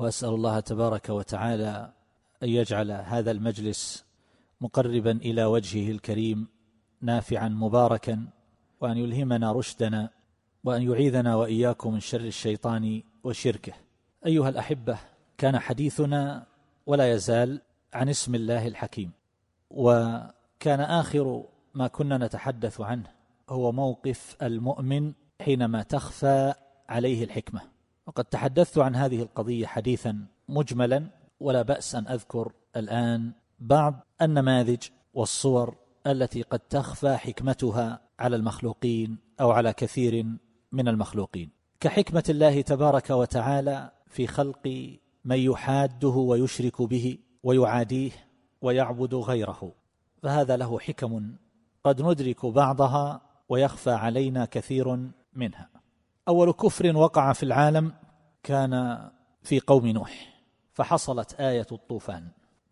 وأسأل الله تبارك وتعالى أن يجعل هذا المجلس مقربا إلى وجهه الكريم نافعا مباركا وأن يلهمنا رشدنا وأن يعيذنا وإياكم من شر الشيطان وشركه. أيها الأحبة كان حديثنا ولا يزال عن اسم الله الحكيم وكان آخر ما كنا نتحدث عنه هو موقف المؤمن حينما تخفى عليه الحكمة. وقد تحدثت عن هذه القضية حديثا مجملا ولا بأس أن أذكر الآن بعض النماذج والصور التي قد تخفى حكمتها على المخلوقين أو على كثير من المخلوقين. كحكمة الله تبارك وتعالى في خلق من يحاده ويشرك به ويعاديه ويعبد غيره. فهذا له حكم قد ندرك بعضها ويخفى علينا كثير منها. أول كفر وقع في العالم كان في قوم نوح فحصلت آية الطوفان.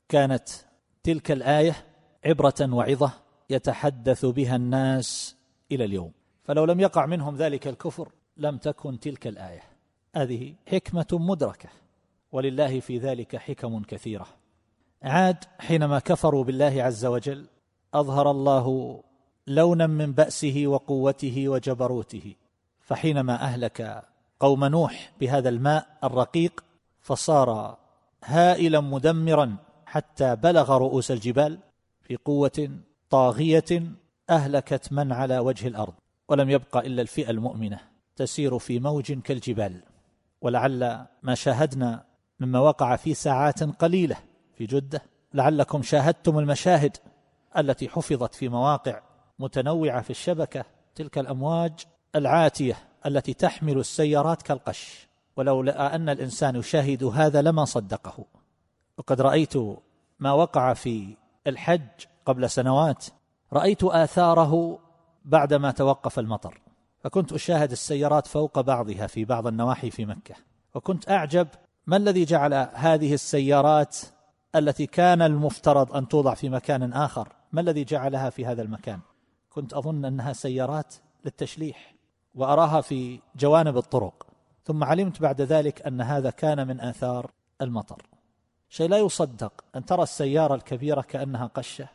كانت تلك الآية عبرة وعظة يتحدث بها الناس إلى اليوم. فلو لم يقع منهم ذلك الكفر لم تكن تلك الآية. هذه حكمة مدركة ولله في ذلك حكم كثيرة. عاد حينما كفروا بالله عز وجل أظهر الله لونا من بأسه وقوته وجبروته. فحينما أهلك قوم نوح بهذا الماء الرقيق فصار هائلا مدمرا حتى بلغ رؤوس الجبال في قوة طاغية أهلكت من على وجه الأرض ولم يبق إلا الفئة المؤمنة تسير في موج كالجبال. ولعل ما شاهدنا مما وقع في ساعات قليلة في جدة لعلكم شاهدتم المشاهد التي حفظت في مواقع متنوعة في الشبكة تلك الأمواج العاتية التي تحمل السيارات كالقش ولولا أن الإنسان يشاهد هذا لما صدقه. وقد رأيت ما وقع في الحج قبل سنوات رأيت آثاره بعدما توقف المطر. فكنت أشاهد السيارات فوق بعضها في بعض النواحي في مكة. وكنت أعجب ما الذي جعل هذه السيارات التي كان المفترض أن توضع في مكان آخر ما الذي جعلها في هذا المكان؟ كنت أظن أنها سيارات للتشليح. وأراها في جوانب الطرق ثم علمت بعد ذلك أن هذا كان من آثار المطر. شيء لا يصدق أن ترى السيارة الكبيرة كأنها قشة.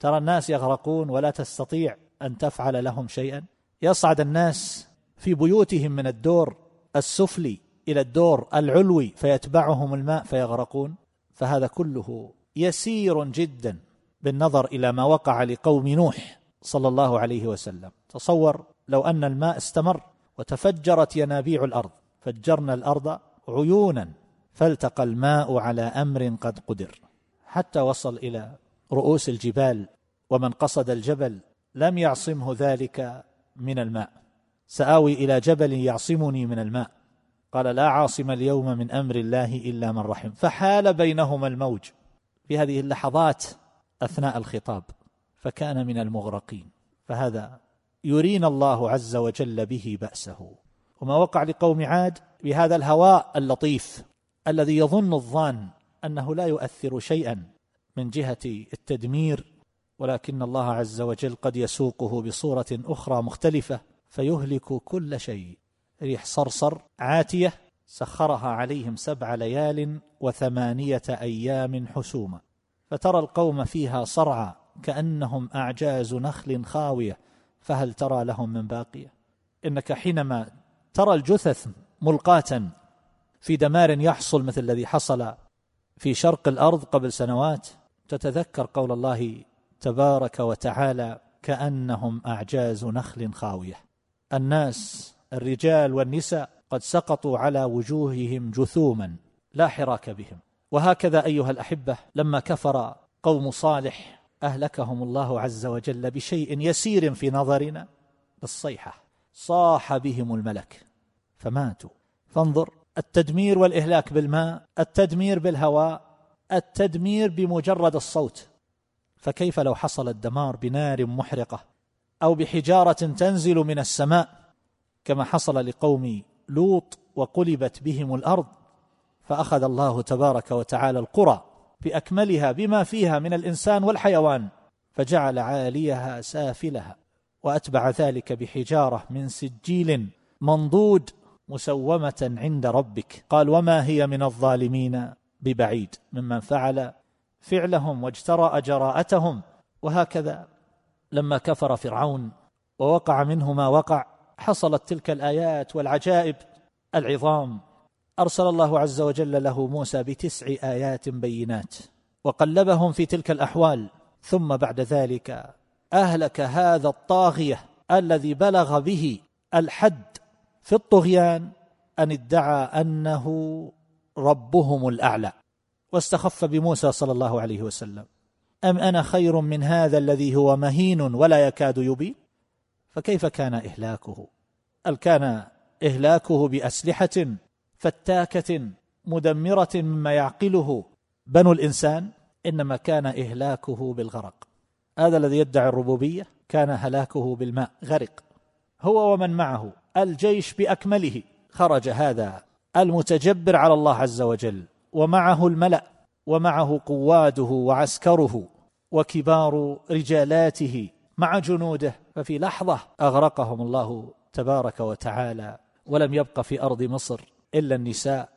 ترى الناس يغرقون ولا تستطيع أن تفعل لهم شيئا. يصعد الناس في بيوتهم من الدور السفلي إلى الدور العلوي فيتبعهم الماء فيغرقون. فهذا كله يسير جدا بالنظر إلى ما وقع لقوم نوح صلى الله عليه وسلم. تصور لو أن الماء استمر وتفجرت ينابيع الأرض فجرنا الأرض عيونا فالتقى الماء على أمر قد قدر. حتى وصل إلى رؤوس الجبال ومن قصد الجبل لم يعصمه ذلك من الماء. سآوي إلى جبل يعصمني من الماء. قال لا عاصم اليوم من أمر الله إلا من رحم. فحال بينهما الموج. في هذه اللحظات أثناء الخطاب فكان من المغرقين. فهذا يرينا الله عز وجل به بأسه. وما وقع لقوم عاد بهذا الهواء اللطيف الذي يظن الظان أنه لا يؤثر شيئا من جهة التدمير ولكن الله عز وجل قد يسوقه بصورة أخرى مختلفة فيهلك كل شيء. ريح صرصر عاتية سخرها عليهم سبع ليال وثمانية أيام حسوما. فترى القوم فيها صرعى كأنهم أعجاز نخل خاوية. فهل ترى لهم من باقية؟ إنك حينما ترى الجثث ملقاة في دمار يحصل مثل الذي حصل في شرق الأرض قبل سنوات تتذكر قول الله تبارك وتعالى كأنهم أعجاز نخل خاوية. الناس الرجال والنساء قد سقطوا على وجوههم جثوما لا حراك بهم. وهكذا أيها الأحبة لما كفر قوم صالح أهلكهم الله عز وجل بشيء يسير في نظرنا بالصيحة. صاح بهم الملك. فماتوا. فانظر التدمير والإهلاك بالماء التدمير بالهواء التدمير بمجرد الصوت. فكيف لو حصل الدمار بنار محرقة أو بحجارة تنزل من السماء؟ كما حصل لقوم لوط وقلبت بهم الأرض. فأخذ الله تبارك وتعالى القرى بأكملها بما فيها من الإنسان والحيوان فجعل عاليها سافلها وأتبع ذلك بحجارة من سجيل منضود مسومة عند ربك. قال وما هي من الظالمين ببعيد ممن فعل فعلهم واجترأ جراءتهم. وهكذا لما كفر فرعون ووقع منه ما وقع حصلت تلك الآيات والعجائب العظام أرسل الله عز وجل له موسى بتسع آيات بينات وقلبهم في تلك الأحوال. ثم بعد ذلك أهلك هذا الطاغية الذي بلغ به الحد في الطغيان أن ادعى أنه ربهم الأعلى. واستخف بموسى صلى الله عليه وسلم. أم أنا خير من هذا الذي هو مهين ولا يكاد يبين؟ فكيف كان إهلاكه؟ هل كان إهلاكه بأسلحة فتاكة مدمرة مما يعقله بنو الإنسان إنما كان إهلاكه بالغرق. هذا الذي يدعي الربوبية كان هلاكه بالماء غرق. هو ومن معه الجيش بأكمله. خرج هذا المتجبر على الله عز وجل ومعه الملأ ومعه قواده وعسكره وكبار رجالاته مع جنوده. ففي لحظة أغرقهم الله تبارك وتعالى ولم يبق في أرض مصر. إلا النساء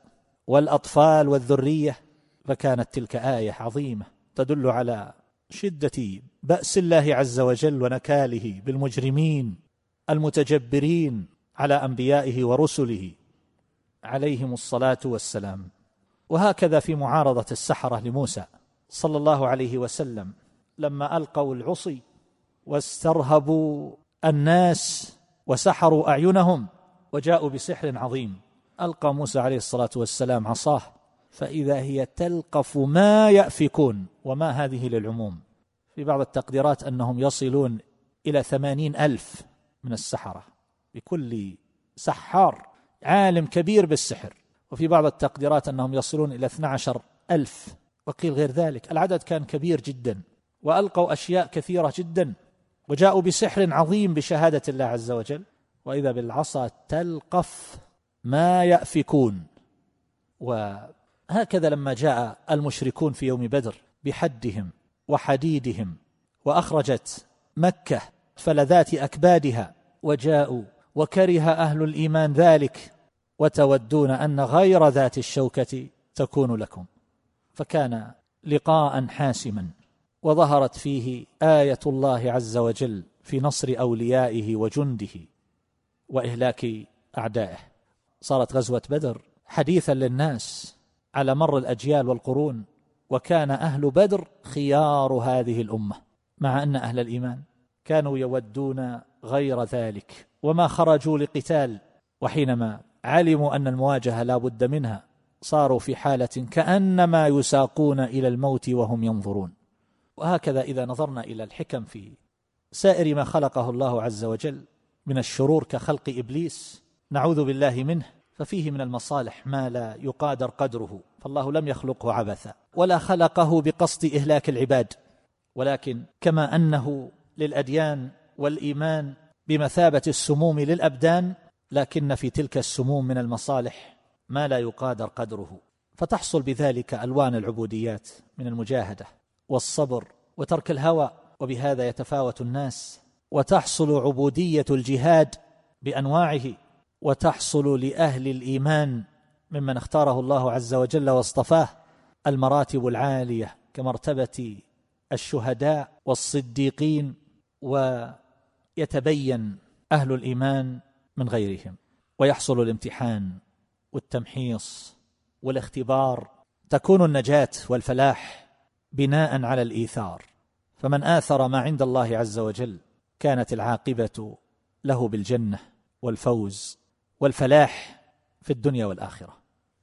والأطفال والذرية فكانت تلك آية عظيمة تدل على شدة بأس الله عز وجل ونكاله بالمجرمين المتجبرين على أنبيائه ورسله عليهم الصلاة والسلام. وهكذا في معارضة السحرة لموسى صلى الله عليه وسلم لما ألقوا العصي واسترهبوا الناس وسحروا أعينهم وجاءوا بسحر عظيم. ألقى موسى عليه الصلاة والسلام عصاه فإذا هي تلقف ما يأفكون وما هذه للعموم. في بعض التقديرات أنهم يصلون إلى ثمانين ألف من السحرة بكل سحار عالم كبير بالسحر. وفي بعض التقديرات أنهم يصلون إلى 12 ألف وقيل غير ذلك. العدد كان كبير جدا وألقوا أشياء كثيرة جدا وجاءوا بسحر عظيم بشهادة الله عز وجل. وإذا بالعصا تلقف ما يأفكون. وهكذا لما جاء المشركون في يوم بدر بحدهم وحديدهم وأخرجت مكة فلذات أكبادها وجاءوا وكره أهل الإيمان ذلك وتودون أن غير ذات الشوكة تكون لكم. فكان لقاء حاسما وظهرت فيه آية الله عز وجل في نصر أوليائه وجنده وإهلاك أعدائه. صارت غزوة بدر حديثا للناس على مر الأجيال والقرون وكان أهل بدر خيار هذه الأمة مع أن أهل الإيمان كانوا يودون غير ذلك وما خرجوا لقتال وحينما علموا أن المواجهة لا بد منها صاروا في حالة كأنما يساقون إلى الموت وهم ينظرون. وهكذا إذا نظرنا إلى الحكم في سائر ما خلقه الله عز وجل من الشرور كخلق إبليس نعوذ بالله منه ففيه من المصالح ما لا يقادر قدره فالله لم يخلقه عبثا ولا خلقه بقصد إهلاك العباد. ولكن كما أنه للأديان والإيمان بمثابة السموم للأبدان لكن في تلك السموم من المصالح ما لا يقادر قدره. فتحصل بذلك ألوان العبوديات من المجاهدة والصبر وترك الهوى وبهذا يتفاوت الناس وتحصل عبودية الجهاد بأنواعه وتحصل لأهل الإيمان ممن اختاره الله عز وجل واصطفاه المراتب العالية كمرتبة الشهداء والصديقين ويتبين أهل الإيمان من غيرهم. ويحصل الامتحان والتمحيص والاختبار. تكون النجاة والفلاح بناء على الإيثار. فمن آثر ما عند الله عز وجل كانت العاقبة له بالجنة والفوز والفلاح في الدنيا والآخرة.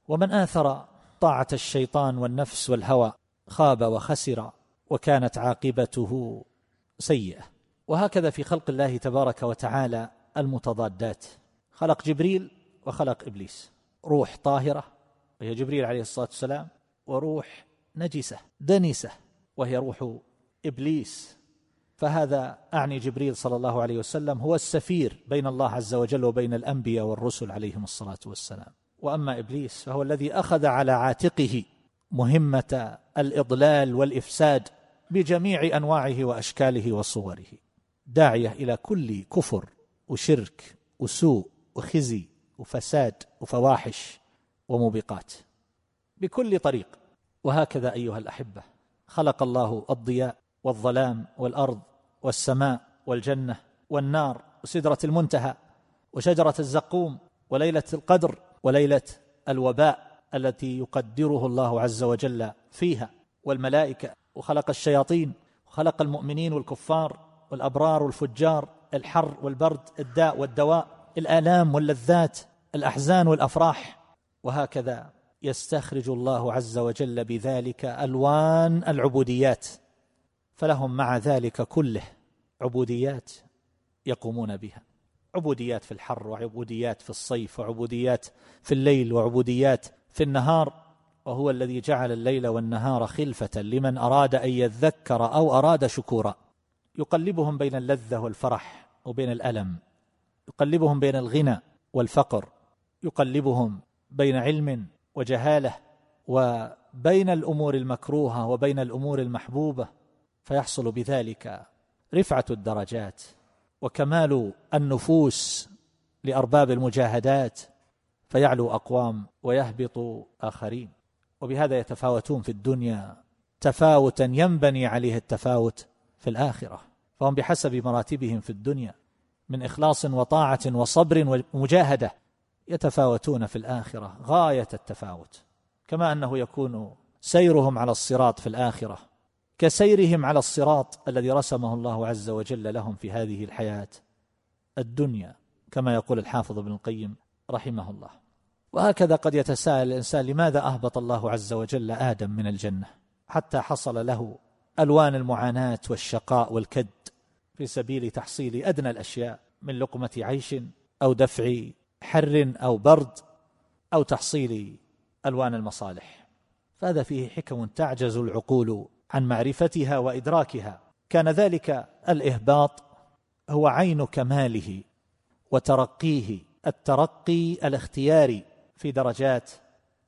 ومن آثر طاعة الشيطان والنفس والهوى خاب وخسر وكانت عاقبته سيئة. وهكذا في خلق الله تبارك وتعالى المتضادات. خلق جبريل وخلق إبليس. روح طاهرة وهي جبريل عليه الصلاة والسلام وروح نجسة دنسة وهي روح إبليس. فهذا أعني جبريل صلى الله عليه وسلم هو السفير بين الله عز وجل وبين الأنبياء والرسل عليهم الصلاة والسلام. وأما إبليس فهو الذي أخذ على عاتقه مهمة الإضلال والإفساد بجميع أنواعه وأشكاله وصوره. داعية إلى كل كفر وشرك وسوء وخزي وفساد وفواحش وموبقات بكل طريق. وهكذا أيها الأحبة خلق الله الضياء والظلام والأرض والسماء والجنة والنار وسدرة المنتهى وشجرة الزقوم وليلة القدر وليلة الوباء التي يقدره الله عز وجل فيها والملائكة وخلق الشياطين وخلق المؤمنين والكفار والأبرار والفجار الحر والبرد الداء والدواء الآلام واللذات الأحزان والأفراح وهكذا يستخرج الله عز وجل بذلك ألوان العبوديات فلهم مع ذلك كله عبوديات يقومون بها. عبوديات في الحر وعبوديات في الصيف وعبوديات في الليل وعبوديات في النهار وهو الذي جعل الليل والنهار خلفة لمن أراد أن يذكر أو أراد شكورا. يقلبهم بين اللذة والفرح وبين الألم. يقلبهم بين الغنى والفقر. يقلبهم بين علم وجهالة وبين الأمور المكروهة وبين الأمور المحبوبة. فيحصل بذلك رفعة الدرجات وكمال النفوس لأرباب المجاهدات فيعلو أقوام ويهبط آخرين. وبهذا يتفاوتون في الدنيا تفاوتا ينبني عليه التفاوت في الآخرة فهم بحسب مراتبهم في الدنيا من إخلاص وطاعة وصبر ومجاهدة يتفاوتون في الآخرة غاية التفاوت. كما أنه يكون سيرهم على الصراط في الآخرة. كسيرهم على الصراط الذي رسمه الله عز وجل لهم في هذه الحياة الدنيا كما يقول الحافظ ابن القيم رحمه الله. وهكذا قد يتساءل الإنسان لماذا أهبط الله عز وجل آدم من الجنة؟ حتى حصل له ألوان المعاناة والشقاء والكد في سبيل تحصيل أدنى الأشياء من لقمة عيش أو دفع حر أو برد أو تحصيل ألوان المصالح. فهذا فيه حكم تعجز العقول عن معرفتها وإدراكها. كان ذلك الإهباط هو عين كماله وترقيه الترقي الاختياري في درجات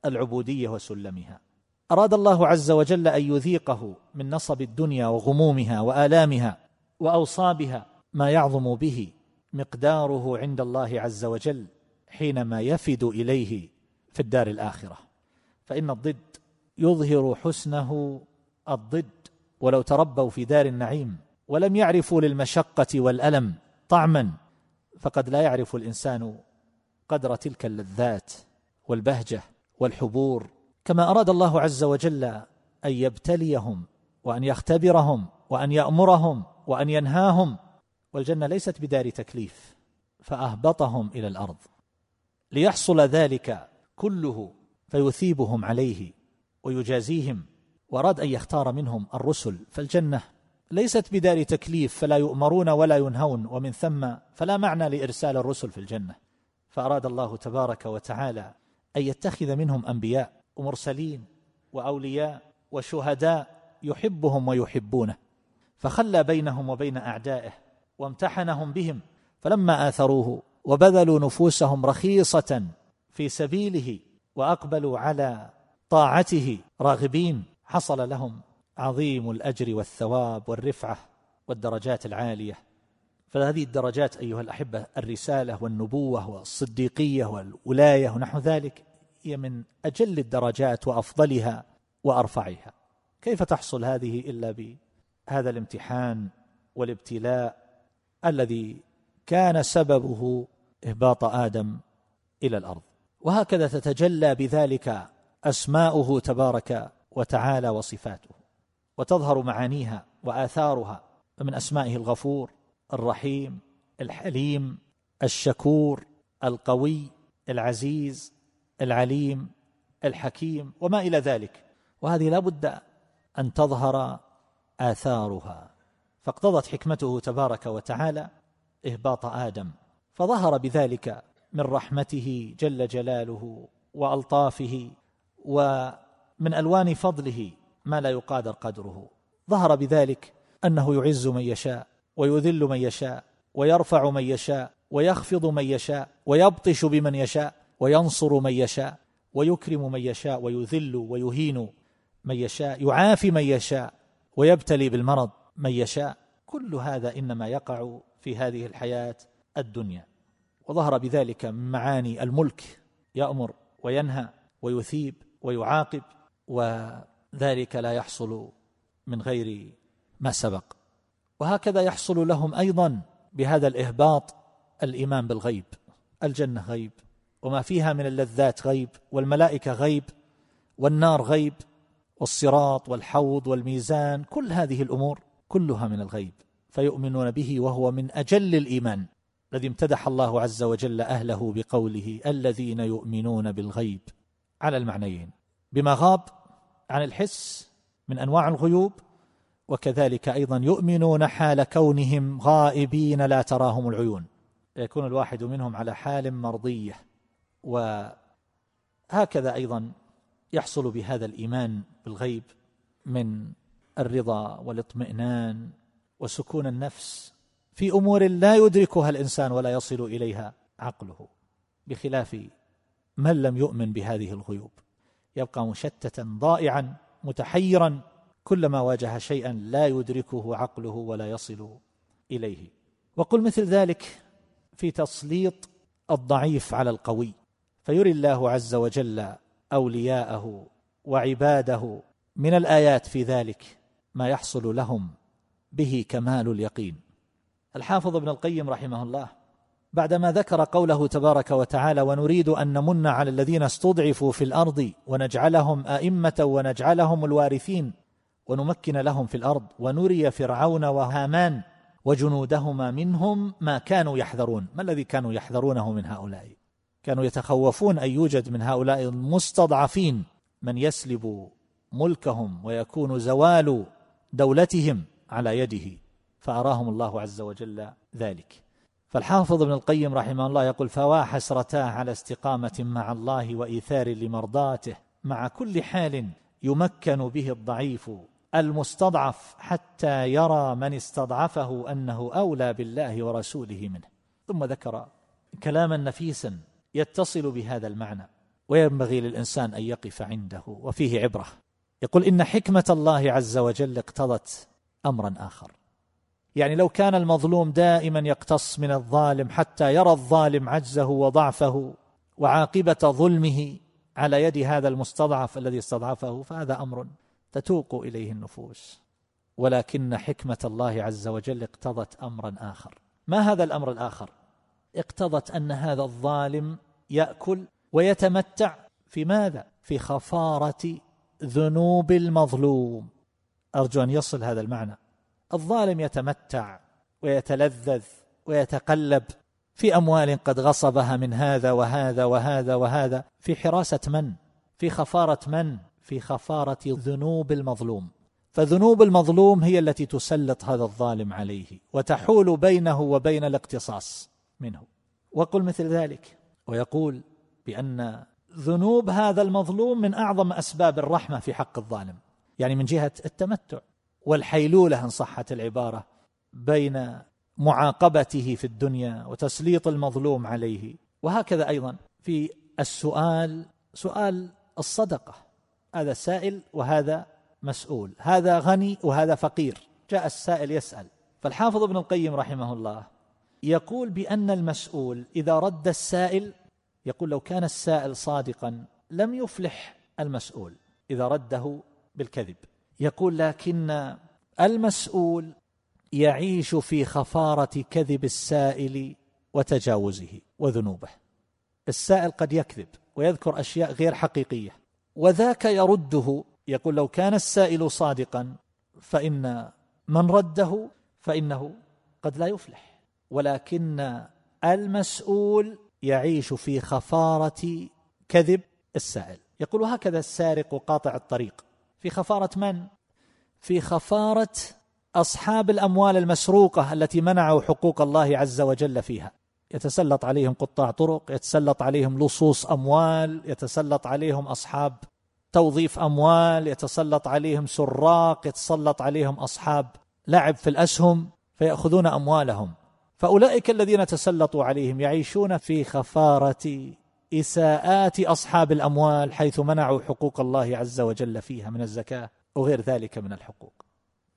العبودية وسلمها. أراد الله عز وجل أن يذيقه من نصب الدنيا وغمومها وآلامها وأوصابها ما يعظم به مقداره عند الله عز وجل حينما يفد إليه في الدار الآخرة. فإن الضد يظهر حسنه الضد ولو تربوا في دار النعيم ولم يعرفوا للمشقة والألم طعما فقد لا يعرف الإنسان قدر تلك اللذات والبهجة والحبور. كما أراد الله عز وجل أن يبتليهم وأن يختبرهم وأن يأمرهم وأن ينهاهم والجنة ليست بدار تكليف فأهبطهم إلى الأرض. ليحصل ذلك كله فيثيبهم عليه ويجازيهم وأراد أن يختار منهم الرسل فالجنة ليست بدار تكليف فلا يؤمرون ولا ينهون ومن ثم فلا معنى لإرسال الرسل في الجنة. فأراد الله تبارك وتعالى أن يتخذ منهم أنبياء ومرسلين وأولياء وشهداء يحبهم ويحبونه. فخلى بينهم وبين أعدائه وامتحنهم بهم فلما آثروه وبذلوا نفوسهم رخيصة في سبيله وأقبلوا على طاعته راغبين. حصل لهم عظيم الأجر والثواب والرفعة والدرجات العالية. فهذه الدرجات أيها الأحبة الرسالة والنبوة والصديقية والولاية ونحو ذلك هي من أجل الدرجات وأفضلها وأرفعها. كيف تحصل هذه إلا بهذا الامتحان والابتلاء الذي كان سببه إهباط آدم إلى الأرض؟ وهكذا تتجلى بذلك أسماؤه تبارك وتعالى وصفاته وتظهر معانيها وآثارها فمن أسمائه الغفور الرحيم الحليم الشكور القوي العزيز العليم الحكيم وما إلى ذلك. وهذه لا بد أن تظهر آثارها. فاقتضت حكمته تبارك وتعالى إهباط آدم فظهر بذلك من رحمته جل جلاله وألطافه ومن ألوان فضله ما لا يقادر قدره. ظهر بذلك أنه يعز من يشاء ويذل من يشاء ويرفع من يشاء ويخفض من يشاء ويبطش بمن يشاء وينصر من يشاء ويكرم من يشاء ويذل ويهين من يشاء يعافي من يشاء ويبتلي بالمرض من يشاء. كل هذا إنما يقع في هذه الحياة الدنيا. وظهر بذلك من معاني الملك يأمر وينهى ويثيب ويعاقب وذلك لا يحصل من غير ما سبق. وهكذا يحصل لهم أيضا بهذا الإهباط الإيمان بالغيب. الجنة غيب وما فيها من اللذات غيب والملائكة غيب والنار غيب والصراط والحوض والميزان كل هذه الأمور كلها من الغيب. فيؤمنون به وهو من أجل الإيمان الذي امتدح الله عز وجل أهله بقوله الذين يؤمنون بالغيب على المعنيين. بما غاب عن الحس من أنواع الغيوب وكذلك أيضا يؤمنون حال كونهم غائبين لا تراهم العيون. يكون الواحد منهم على حال مرضية. وهكذا أيضا يحصل بهذا الإيمان بالغيب من الرضا والاطمئنان وسكون النفس في أمور لا يدركها الإنسان ولا يصل إليها عقله بخلاف من لم يؤمن بهذه الغيوب. يبقى مشتتا ضائعا متحيرا كلما واجه شيئا لا يدركه عقله ولا يصل إليه. وقل مثل ذلك في تسليط الضعيف على القوي. فيري الله عز وجل أولياءه وعباده من الآيات في ذلك ما يحصل لهم به كمال اليقين. الحافظ ابن القيم رحمه الله بعدما ذكر قوله تبارك وتعالى ونريد أن نمن على الذين استضعفوا في الأرض ونجعلهم أئمة ونجعلهم الوارثين ونمكن لهم في الأرض ونري فرعون وهامان وجنودهما منهم ما كانوا يحذرون. ما الذي كانوا يحذرونه من هؤلاء؟ كانوا يتخوفون أن يوجد من هؤلاء المستضعفين من يسلب ملكهم ويكون زوال دولتهم على يده. فأراهم الله عز وجل ذلك. فالحافظ ابن القيم رحمه الله يقول فوا حسرتاه على استقامة مع الله وإيثار لمرضاته مع كل حال يمكن به الضعيف المستضعف حتى يرى من استضعفه أنه أولى بالله ورسوله منه. ثم ذكر كلاما نفيسا يتصل بهذا المعنى وينبغي للإنسان أن يقف عنده وفيه عبرة. يقول إن حكمة الله عز وجل اقتضت أمرا آخر. يعني لو كان المظلوم دائما يقتص من الظالم حتى يرى الظالم عجزه وضعفه وعاقبة ظلمه على يد هذا المستضعف الذي استضعفه فهذا أمر تتوق إليه النفوس. ولكن حكمة الله عز وجل اقتضت أمرا آخر. ما هذا الأمر الآخر؟ اقتضت أن هذا الظالم يأكل ويتمتع في ماذا؟ في خفارة ذنوب المظلوم. أرجو أن يصل هذا المعنى. الظالم يتمتع ويتلذذ ويتقلب في أموال قد غصبها من هذا وهذا وهذا وهذا في حراسة من؟ في خفارة من؟ في خفارة ذنوب المظلوم. فذنوب المظلوم هي التي تسلط هذا الظالم عليه وتحول بينه وبين الاقتصاص منه. وقل مثل ذلك ويقول بأن ذنوب هذا المظلوم من أعظم أسباب الرحمة في حق الظالم. يعني من جهة التمتع. والحيلولة ان صحت العبارة بين معاقبته في الدنيا وتسليط المظلوم عليه. وهكذا أيضا في السؤال سؤال الصدقة. هذا سائل وهذا مسؤول. هذا غني وهذا فقير. جاء السائل يسأل. فالحافظ ابن القيم رحمه الله يقول بأن المسؤول إذا رد السائل يقول لو كان السائل صادقا لم يفلح المسؤول إذا رده بالكذب. يقول لكن المسؤول يعيش في خفارة كذب السائل وتجاوزه وذنوبه. السائل قد يكذب ويذكر أشياء غير حقيقية وذاك يرده يقول لو كان السائل صادقا فإن من رده فإنه قد لا يفلح. ولكن المسؤول يعيش في خفارة كذب السائل. يقول هكذا السارق قاطع الطريق. في خفارة من؟ في خفارة أصحاب الأموال المسروقة التي منعوا حقوق الله عز وجل فيها. يتسلط عليهم قطاع طرق يتسلط عليهم لصوص أموال يتسلط عليهم أصحاب توظيف أموال يتسلط عليهم سراق يتسلط عليهم أصحاب لعب في الأسهم فيأخذون أموالهم. فأولئك الذين تسلطوا عليهم يعيشون في خفارة إساءات أصحاب الأموال حيث منعوا حقوق الله عز وجل فيها من الزكاة وغير ذلك من الحقوق.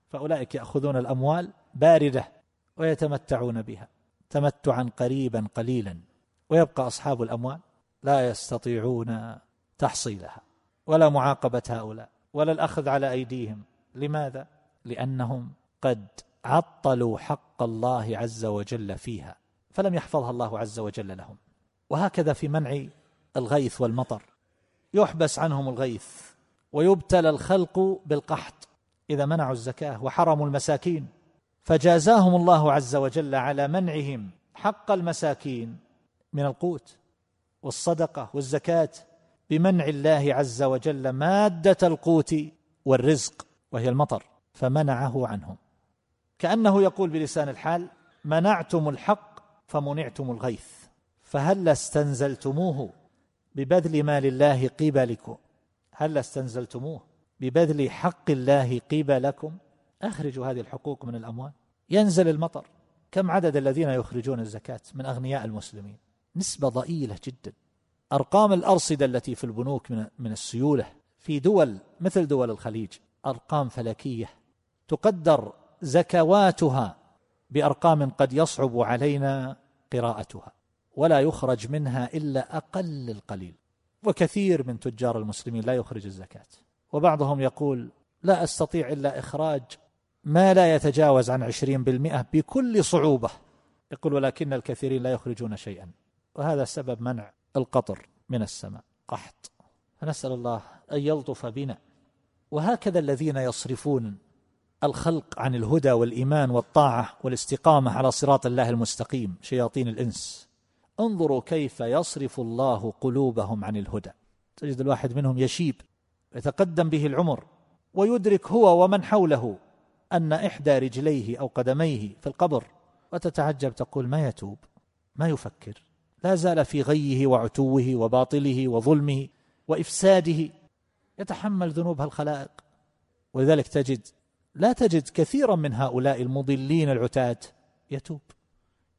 فأولئك يأخذون الأموال باردة ويتمتعون بها تمتعا قريبا قليلا ويبقى أصحاب الأموال لا يستطيعون تحصيلها ولا معاقبة هؤلاء ولا الأخذ على أيديهم. لماذا؟ لأنهم قد عطلوا حق الله عز وجل فيها فلم يحفظها الله عز وجل لهم. وهكذا في منع الغيث والمطر. يحبس عنهم الغيث ويبتلى الخلق بالقحط إذا منعوا الزكاة وحرموا المساكين. فجازاهم الله عز وجل على منعهم حق المساكين من القوت والصدقة والزكاة بمنع الله عز وجل مادة القوت والرزق وهي المطر. فمنعه عنهم. كأنه يقول بلسان الحال منعتم الحق فمنعتم الغيث. فهل استنزلتموه ببذل مال الله قبلكم؟ هل استنزلتموه ببذل حق الله قبلكم؟ أخرجوا هذه الحقوق من الأموال. ينزل المطر. كم عدد الذين يخرجون الزكاة من أغنياء المسلمين؟ نسبة ضئيلة جدا. أرقام الأرصدة التي في البنوك من من السيولة في دول مثل دول الخليج أرقام فلكية. تقدر زكواتها بأرقام قد يصعب علينا قراءتها. ولا يخرج منها إلا أقل القليل. وكثير من تجار المسلمين لا يخرج الزكاة. وبعضهم يقول لا أستطيع إلا إخراج ما لا يتجاوز عن عشرين بالمئة بكل صعوبة. يقول ولكن الكثيرين لا يخرجون شيئا. وهذا سبب منع القطر من السماء. قحط. فنسأل الله أن يلطف بنا. وهكذا الذين يصرفون الخلق عن الهدى والإيمان والطاعة والاستقامة على صراط الله المستقيم شياطين الإنس. انظروا كيف يصرف الله قلوبهم عن الهدى. تجد الواحد منهم يشيب يتقدم به العمر ويدرك هو ومن حوله أن إحدى رجليه أو قدميه في القبر وتتعجب تقول ما يتوب؟ ما يفكر؟ لا زال في غيه وعتوه وباطله وظلمه وإفساده يتحمل ذنوب الخلائق ولذلك تجد لا تجد كثيرا من هؤلاء المضلين العتاة يتوب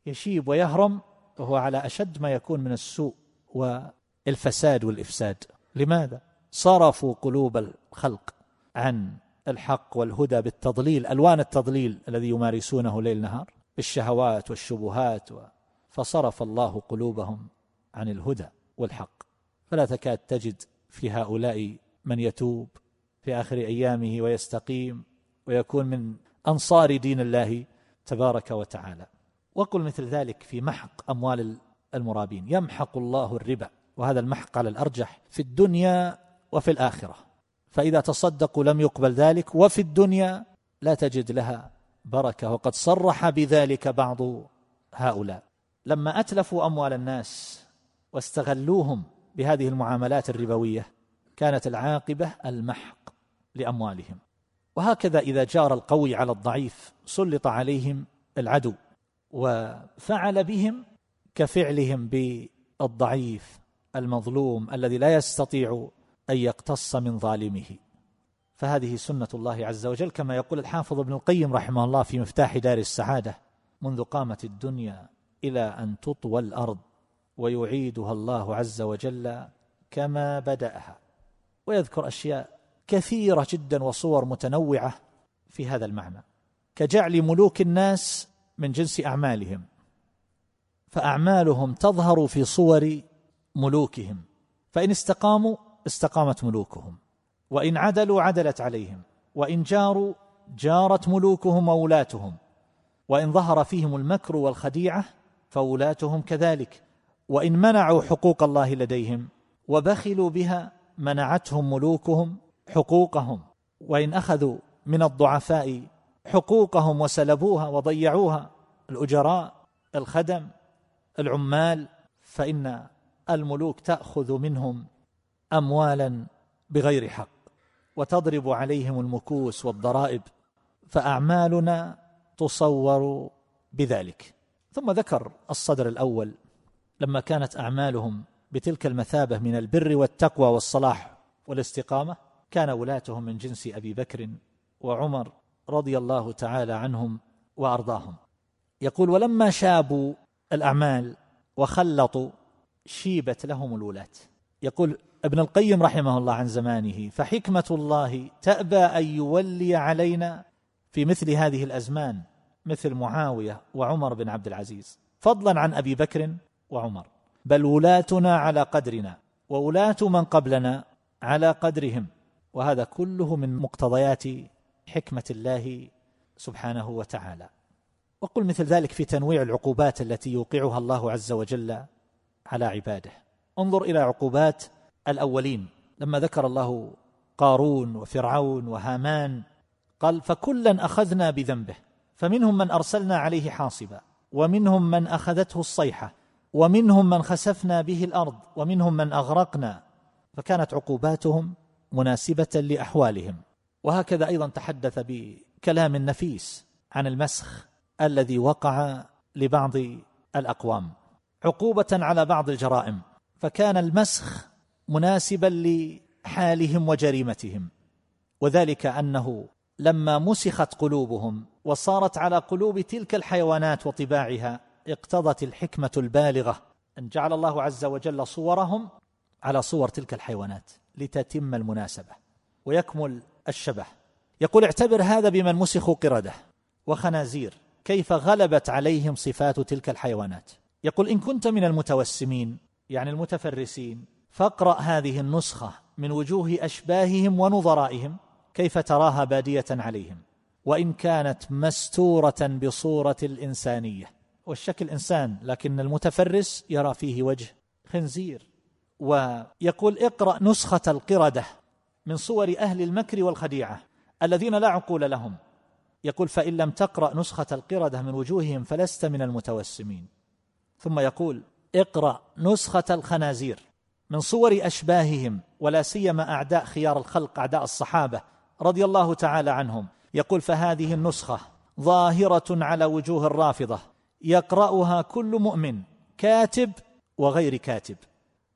يشيب ويهرم وهو على أشد ما يكون من السوء والفساد والإفساد. لماذا؟ صرفوا قلوب الخلق عن الحق والهدى بالتضليل ألوان التضليل الذي يمارسونه ليل نهار بالشهوات والشبهات و... فصرف الله قلوبهم عن الهدى والحق. فلا تكاد تجد في هؤلاء من يتوب في آخر أيامه ويستقيم ويكون من أنصار دين الله تبارك وتعالى. وقل مثل ذلك في محق أموال المرابين. يمحق الله الربا وهذا المحق على الأرجح في الدنيا وفي الآخرة. فإذا تصدقوا لم يقبل ذلك وفي الدنيا لا تجد لها بركة. وقد صرح بذلك بعض هؤلاء. لما أتلفوا أموال الناس واستغلوهم بهذه المعاملات الربوية كانت العاقبة المحق لأموالهم. وهكذا إذا جار القوي على الضعيف سلط عليهم العدو. وفعل بهم كفعلهم بالضعيف المظلوم الذي لا يستطيع أن يقتص من ظالمه. فهذه سنة الله عز وجل كما يقول الحافظ ابن القيم رحمه الله في مفتاح دار السعادة منذ قامت الدنيا إلى أن تطوى الأرض ويعيدها الله عز وجل كما بدأها. ويذكر أشياء كثيرة جدا وصور متنوعة في هذا المعنى. كجعل ملوك الناس من جنس أعمالهم فأعمالهم تظهر في صور ملوكهم فإن استقاموا استقامت ملوكهم وإن عدلوا عدلت عليهم وإن جاروا جارت ملوكهم وولاتهم وإن ظهر فيهم المكر والخديعة فولاتهم كذلك وإن منعوا حقوق الله لديهم وبخلوا بها منعتهم ملوكهم حقوقهم وإن أخذوا من الضعفاء حقوقهم وسلبوها وضيعوها. الأجراء الخدم العمال. فإن الملوك تأخذ منهم اموالا بغير حق وتضرب عليهم المكوس والضرائب. فأعمالنا تصور بذلك. ثم ذكر الصدر الأول. لما كانت أعمالهم بتلك المثابة من البر والتقوى والصلاح والاستقامة كان ولاتهم من جنس أبي بكر وعمر. رضي الله تعالى عنهم وأرضاهم. يقول ولما شابوا الأعمال وخلطوا شيبت لهم الولاة يقول ابن القيم رحمه الله عن زمانه فحكمة الله تأبى أن يولي علينا في مثل هذه الأزمان مثل معاوية وعمر بن عبد العزيز فضلا عن أبي بكر وعمر. بل ولاتنا على قدرنا وولاة من قبلنا على قدرهم وهذا كله من مقتضيات حكمة الله سبحانه وتعالى. وقل مثل ذلك في تنويع العقوبات التي يوقعها الله عز وجل على عباده. انظر إلى عقوبات الأولين. لما ذكر الله قارون وفرعون وهامان قال فكلا أخذنا بذنبه. فمنهم من أرسلنا عليه حاصبا ومنهم من أخذته الصيحة ومنهم من خسفنا به الأرض ومنهم من أغرقنا. فكانت عقوباتهم مناسبة لأحوالهم. وهكذا أيضا تحدث بكلام نفيس عن المسخ الذي وقع لبعض الأقوام. عقوبة على بعض الجرائم فكان المسخ مناسبا لحالهم وجريمتهم. وذلك أنه لما مسخت قلوبهم وصارت على قلوب تلك الحيوانات وطباعها اقتضت الحكمة البالغة أن جعل الله عز وجل صورهم على صور تلك الحيوانات لتتم المناسبة. ويكمل الشبه يقول اعتبر هذا بمن مسخوا قردة. وخنازير كيف غلبت عليهم صفات تلك الحيوانات؟ يقول إن كنت من المتوسمين يعني المتفرسين فاقرأ هذه النسخة من وجوه أشباههم ونظرائهم كيف تراها بادية عليهم. وإن كانت مستورة بصورة الإنسانية. والشكل إنسان لكن المتفرس يرى فيه وجه خنزير. ويقول اقرأ نسخة القردة. من صور أهل المكر والخديعة الذين لا عقول لهم. يقول فإن لم تقرأ نسخة القردة من وجوههم فلست من المتوسمين. ثم يقول اقرأ نسخة الخنازير من صور أشباههم ولا سيما أعداء خيار الخلق أعداء الصحابة رضي الله تعالى عنهم. يقول فهذه النسخة ظاهرة على وجوه الرافضة يقرأها كل مؤمن كاتب وغير كاتب.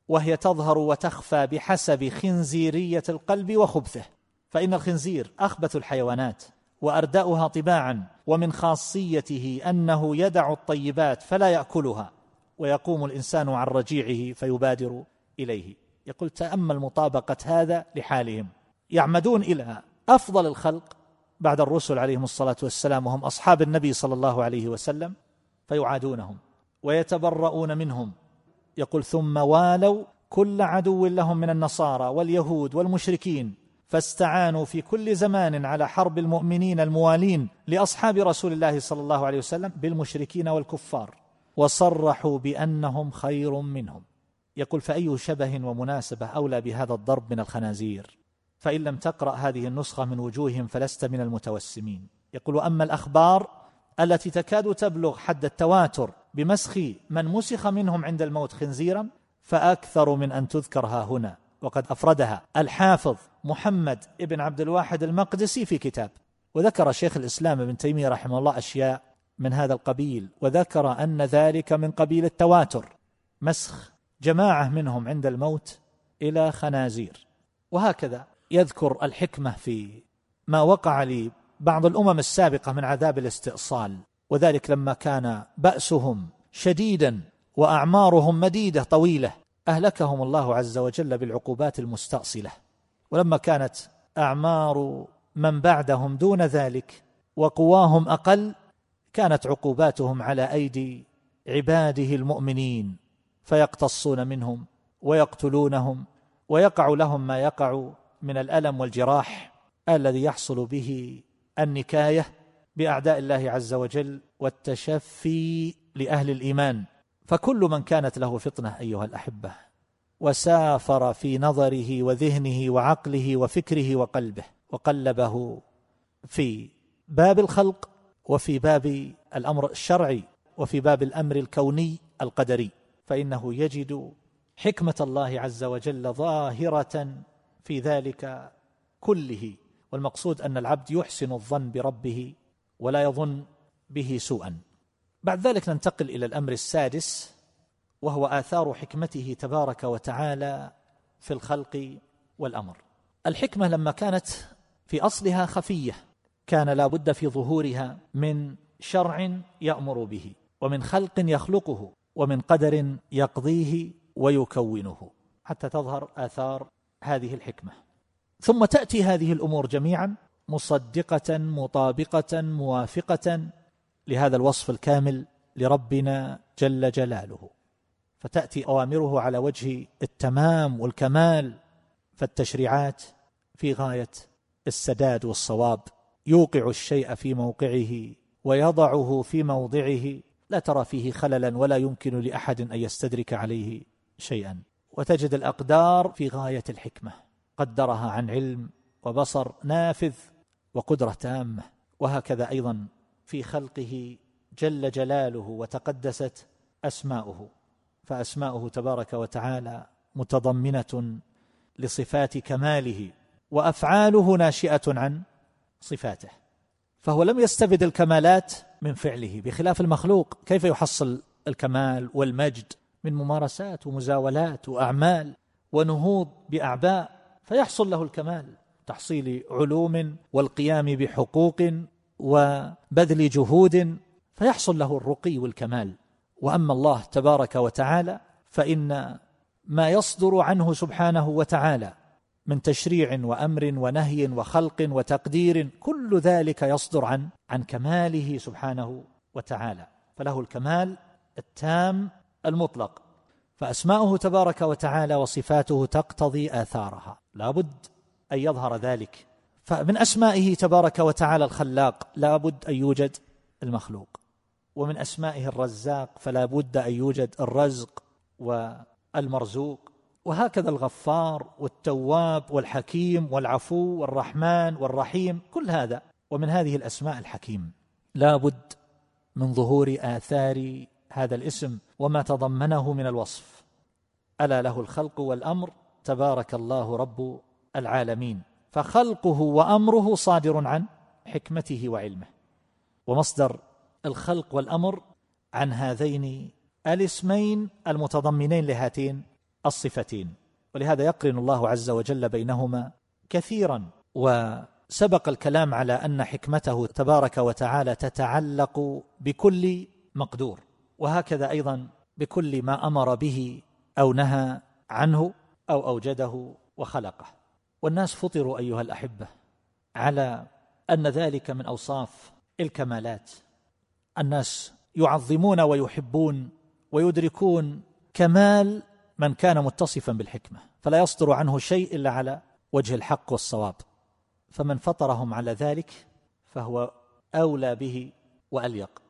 وهي تظهر وتخفى بحسب خنزيرية القلب وخبثه. فإن الخنزير أخبث الحيوانات وأردأها طباعا ومن خاصيته أنه يدع الطيبات فلا يأكلها ويقوم الإنسان عن رجيعه فيبادر إليه. يقول تأمل مطابقة هذا لحالهم. يعمدون إلى أفضل الخلق بعد الرسل عليهم الصلاة والسلام وهم أصحاب النبي صلى الله عليه وسلم فيعادونهم ويتبرؤون منهم. يقول ثم والوا كل عدو لهم من النصارى واليهود والمشركين فاستعانوا في كل زمان على حرب المؤمنين الموالين لأصحاب رسول الله صلى الله عليه وسلم بالمشركين والكفار وصرحوا بأنهم خير منهم. يقول فأي شبه ومناسبة أولى بهذا الضرب من الخنازير؟ فإن لم تقرأ هذه النسخة من وجوههم فلست من المتوسمين. يقول اما الأخبار التي تكاد تبلغ حد التواتر بمسخ من مسخ منهم عند الموت خنزيرا فأكثر من أن تذكر ها هنا. وقد أفردها الحافظ محمد ابن عبد الواحد المقدسي في كتاب. وذكر شيخ الإسلام ابن تيمية رحمه الله أشياء من هذا القبيل وذكر أن ذلك من قبيل التواتر. مسخ جماعة منهم عند الموت إلى خنازير. وهكذا يذكر الحكمة في ما وقع لبعض الأمم السابقة من عذاب الاستئصال. وذلك لما كان بأسهم شديدا وأعمارهم مديدة طويلة أهلكهم الله عز وجل بالعقوبات المستأصلة. ولما كانت أعمار من بعدهم دون ذلك وقواهم أقل كانت عقوباتهم على أيدي عباده المؤمنين فيقتصون منهم ويقتلونهم ويقع لهم ما يقع من الألم والجراح الذي يحصل به النكاية بأعداء الله عز وجل والتشفي لأهل الإيمان. فكل من كانت له فطنة أيها الأحبة وسافر في نظره وذهنه وعقله وفكره وقلبه وقلبه في باب الخلق وفي باب الأمر الشرعي وفي باب الأمر الكوني القدري. فإنه يجد حكمة الله عز وجل ظاهرة في ذلك كله. والمقصود أن العبد يحسن الظن بربه ولا يظن به سوءا. بعد ذلك ننتقل إلى الأمر السادس وهو آثار حكمته تبارك وتعالى في الخلق والأمر. الحكمة لما كانت في أصلها خفية كان لا بد في ظهورها من شرع يأمر به ومن خلق يخلقه ومن قدر يقضيه ويكونه. حتى تظهر آثار هذه الحكمة. ثم تأتي هذه الأمور جميعا مصدقة مطابقة موافقة لهذا الوصف الكامل لربنا جل جلاله. فتأتي أوامره على وجه التمام والكمال فالتشريعات في غاية السداد والصواب. يوقع الشيء في موقعه ويضعه في موضعه. لا ترى فيه خللا ولا يمكن لأحد أن يستدرك عليه شيئا. وتجد الأقدار في غاية الحكمة. قدرها عن علم وبصر نافذ وقدرة تامة. وهكذا أيضا في خلقه جل جلاله وتقدست أسماؤه. فأسماؤه تبارك وتعالى متضمنة لصفات كماله وأفعاله ناشئة عن صفاته. فهو لم يستبد الكمالات من فعله بخلاف المخلوق. كيف يحصل الكمال والمجد؟ من ممارسات ومزاولات وأعمال ونهوض بأعباء فيحصل له الكمال. تحصيل علوم والقيام بحقوق وبذل جهود فيحصل له الرقي والكمال. وأما الله تبارك وتعالى فإن ما يصدر عنه سبحانه وتعالى من تشريع وأمر ونهي وخلق وتقدير كل ذلك يصدر عن عن كماله سبحانه وتعالى. فله الكمال التام المطلق. فأسماؤه تبارك وتعالى وصفاته تقتضي آثارها. لابد أن يظهر ذلك. فمن أسمائه تبارك وتعالى الخلاق لابد أن يوجد المخلوق. ومن أسمائه الرزاق فلا بد أن يوجد الرزق والمرزوق. وهكذا الغفار والتواب والحكيم والعفو والرحمن والرحيم كل هذا. ومن هذه الأسماء الحكيم. لا بد من ظهور آثار هذا الاسم وما تضمنه من الوصف. ألا له الخلق والأمر. تبارك الله رب العالمين فخلقه وأمره صادر عن حكمته وعلمه. ومصدر الخلق والأمر عن هذين الاسمين المتضمنين لهاتين الصفتين. ولهذا يقرن الله عز وجل بينهما كثيرا وسبق الكلام على أن حكمته تبارك وتعالى تتعلق بكل مقدور وهكذا أيضا بكل ما أمر به أو نهى عنه أو أوجده وخلقه. والناس فطروا أيها الأحبة على أن ذلك من أوصاف الكمالات. الناس يعظمون ويحبون ويدركون كمال من كان متصفا بالحكمة فلا يصدر عنه شيء إلا على وجه الحق والصواب. فمن فطرهم على ذلك فهو أولى به وأليق.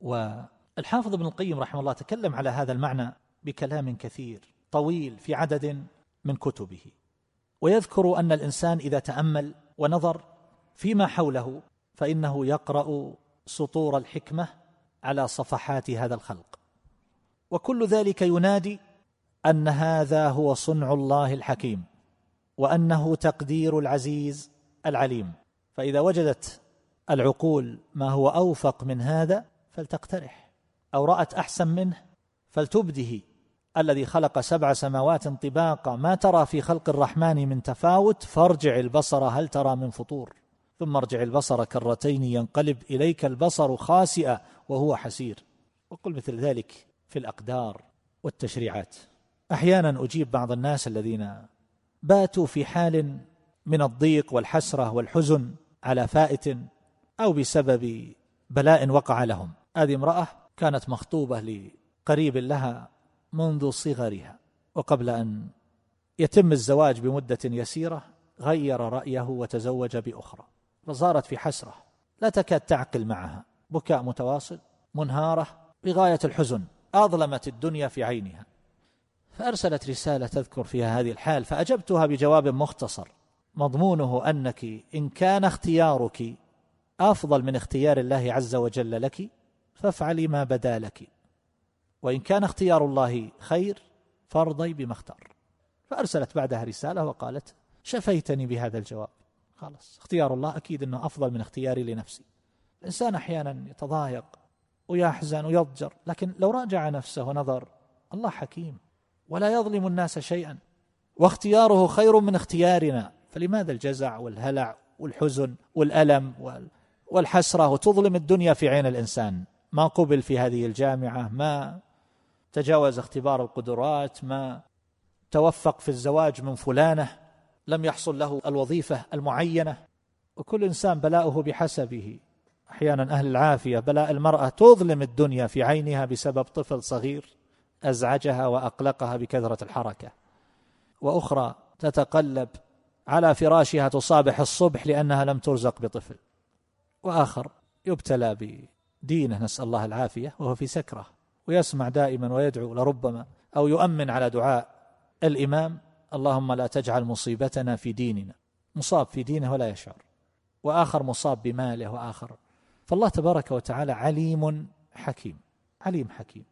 والحافظ ابن القيم رحمه الله تكلم على هذا المعنى بكلام كثير طويل في عدد من كتبه. ويذكر أن الإنسان إذا تأمل ونظر فيما حوله فإنه يقرأ سطور الحكمة على صفحات هذا الخلق. وكل ذلك ينادي أن هذا هو صنع الله الحكيم وأنه تقدير العزيز العليم. فإذا وجدت العقول ما هو أوفق من هذا فلتقترح أو رأت أحسن منه فلتبده. الذي خلق سبع سماوات طباقا. ما ترى في خلق الرحمن من تفاوت؟ فارجع البصر هل ترى من فطور؟ ثم ارجع البصر كرتين ينقلب إليك البصر خاسئا وهو حسير. وقل مثل ذلك في الأقدار والتشريعات. أحيانا أجيب بعض الناس الذين باتوا في حال من الضيق والحسرة والحزن على فائت أو بسبب بلاء وقع لهم. هذه امرأة كانت مخطوبة لقريب لها منذ صغرها وقبل أن يتم الزواج بمدة يسيرة غير رأيه وتزوج بأخرى فصارت في حسرة. لا تكاد تعقل معها. بكاء متواصل منهارة بغاية الحزن أظلمت الدنيا في عينها. فأرسلت رسالة تذكر فيها هذه الحال فأجبتها بجواب مختصر. مضمونه أنك إن كان اختيارك أفضل من اختيار الله عز وجل لك فافعلي ما بدا لك. وإن كان اختيار الله خير فارضي بما اختار. فأرسلت بعدها رسالة وقالت شفيتني بهذا الجواب. خلاص اختيار الله أكيد إنه أفضل من اختياري لنفسي. الإنسان أحيانا يتضايق ويحزن ويضجر لكن لو راجع نفسه ونظر الله حكيم ولا يظلم الناس شيئا واختياره خير من اختيارنا فلماذا الجزع والهلع والحزن والألم والحسرة وتظلم الدنيا في عين الإنسان؟ ما قبل في هذه الجامعة ما تجاوز اختبار القدرات ما توفق في الزواج من فلانة لم يحصل له الوظيفة المعينة. وكل إنسان بلاؤه بحسبه. أحيانا أهل العافية بلاء المرأة تظلم الدنيا في عينها بسبب طفل صغير أزعجها وأقلقها بكثرة الحركة. وأخرى تتقلب على فراشها تصابح الصبح لأنها لم ترزق بطفل. وآخر يبتلى بدينه نسأل الله العافية وهو في سكرة. ويسمع دائما ويدعو لربما أو يؤمن على دعاء الإمام اللهم لا تجعل مصيبتنا في ديننا. مصاب في دينه ولا يشعر. وآخر مصاب بماله وآخر. فالله تبارك وتعالى عليم حكيم. عليم حكيم.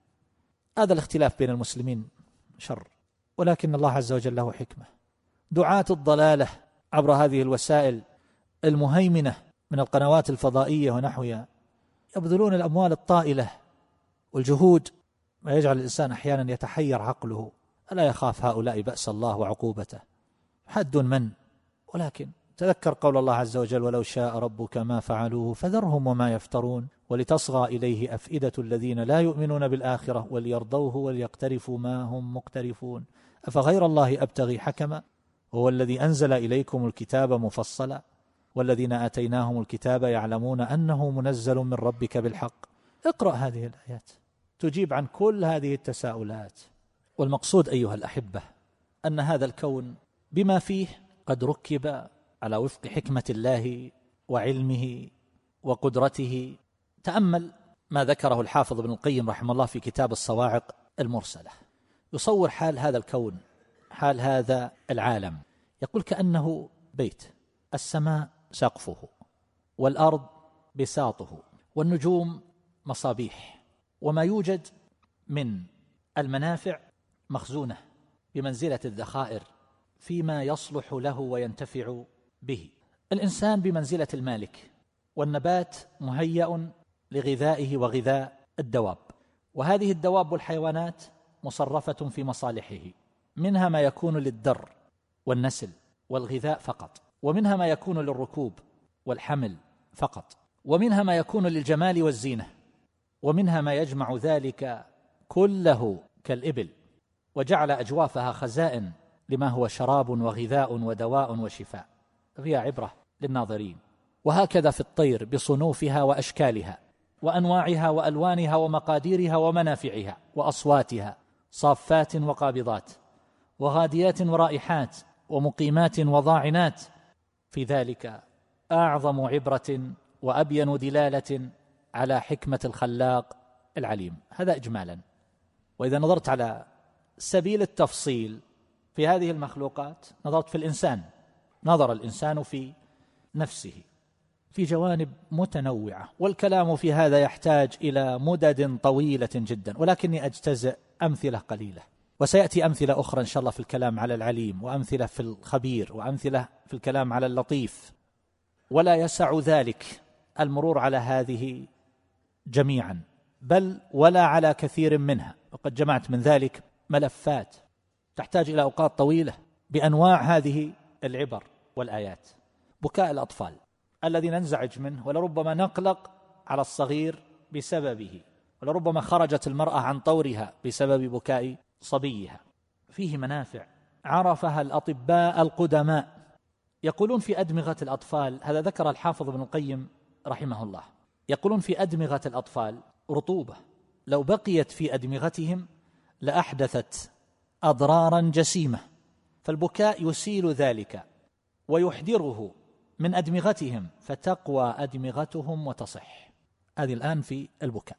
هذا الاختلاف بين المسلمين شر. ولكن الله عز وجل له حكمة. دعاة الضلالة عبر هذه الوسائل المهيمنة من القنوات الفضائية ونحوها يبذلون الأموال الطائلة والجهود ما يجعل الإنسان أحيانا يتحير عقله. ألا يخاف هؤلاء بأس الله وعقوبته؟ حد من؟ ولكن تذكر قول الله عز وجل ولو شاء ربك ما فعلوه فذرهم وما يفترون ولتصغى إليه أفئدة الذين لا يؤمنون بالآخرة وليرضوه وليقترفوا ما هم مقترفون. أفغير الله أبتغي حكما؟ هو الذي أنزل إليكم الكتاب مفصلا. والذين آتيناهم الكتاب يعلمون أنه منزل من ربك بالحق. اقرأ هذه الآيات. تجيب عن كل هذه التساؤلات. والمقصود أيها الأحبة أن هذا الكون بما فيه قد ركب على وفق حكمة الله وعلمه وقدرته. تأمل ما ذكره الحافظ ابن القيم رحمه الله في كتاب الصواعق المرسلة. يصور حال هذا الكون حال هذا العالم. يقول كأنه بيت السماء سقفه والأرض بساطه والنجوم مصابيح. وما يوجد من المنافع مخزونة بمنزلة الذخائر فيما يصلح له وينتفع به. الإنسان بمنزلة المالك والنبات مهيأ لغذائه وغذاء الدواب. وهذه الدواب والحيوانات مصرفة في مصالحه. منها ما يكون للدر والنسل والغذاء فقط. ومنها ما يكون للركوب والحمل فقط. ومنها ما يكون للجمال والزينة. ومنها ما يجمع ذلك كله كالإبل وجعل أجوافها خزائن لما هو شراب وغذاء ودواء وشفاء. فيها عبرة للناظرين. وهكذا في الطير بصنوفها وأشكالها وأنواعها وألوانها ومقاديرها ومنافعها وأصواتها صافات وقابضات وغاديات ورائحات ومقيمات وضاعنات. في ذلك أعظم عبرة وأبين دلالة على حكمة الخلاق العليم. هذا إجمالا. وإذا نظرت على سبيل التفصيل في هذه المخلوقات نظرت في الإنسان. نظر الإنسان في نفسه في جوانب متنوعة. والكلام في هذا يحتاج إلى مدد طويلة جدا. ولكني أجتزئ أمثلة قليلة. وسيأتي أمثلة أخرى إن شاء الله في الكلام على العليم وأمثلة في الخبير وأمثلة في الكلام على اللطيف. ولا يسع ذلك المرور على هذه جميعا بل ولا على كثير منها. وقد جمعت من ذلك ملفات تحتاج إلى أوقات طويلة بأنواع هذه العبر والآيات. بكاء الأطفال الذي ننزعج منه ولربما نقلق على الصغير بسببه ولربما خرجت المرأة عن طورها بسبب بكاء صبيها. فيه منافع عرفها الأطباء القدماء. يقولون في أدمغة الأطفال هذا ذكر الحافظ ابن القيم رحمه الله. يقولون في أدمغة الأطفال رطوبة. لو بقيت في أدمغتهم لأحدثت أضرارا جسيمة. فالبكاء يسيل ذلك ويحذره من أدمغتهم فتقوى أدمغتهم وتصح. هذه الآن في البكاء.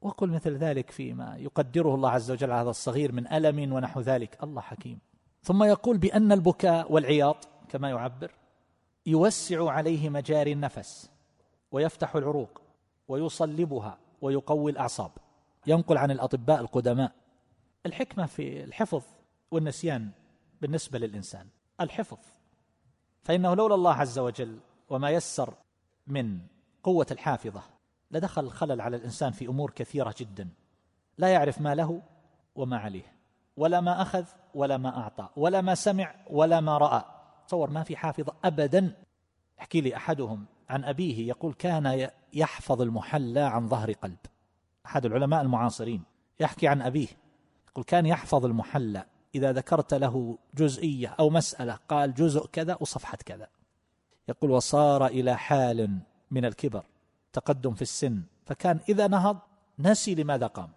وقل مثل ذلك فيما يقدره الله عز وجل على هذا الصغير من ألم ونحو ذلك. الله حكيم. ثم يقول بأن البكاء والعياط كما يعبر يوسع عليه مجاري النفس. ويفتح العروق ويصلبها ويقوي الأعصاب. ينقل عن الأطباء القدماء الحكمة في الحفظ والنسيان بالنسبة للإنسان. الحفظ. فإنه لولا الله عز وجل وما يسر من قوة الحافظة لدخل الخلل على الإنسان في أمور كثيرة جدا. لا يعرف ما له وما عليه. ولا ما أخذ ولا ما أعطى ولا ما سمع ولا ما رأى. تصور ما في حافظ أبدا. احكي لي أحدهم عن أبيه يقول كان يحفظ المحلى عن ظهر قلب. أحد العلماء المعاصرين يحكي عن أبيه يقول كان يحفظ المحلى. إذا ذكرت له جزئية أو مسألة قال جزء كذا وصفحة كذا. يقول وصار إلى حال من الكبر تقدم في السن. فكان إذا نهض نسي لماذا قام.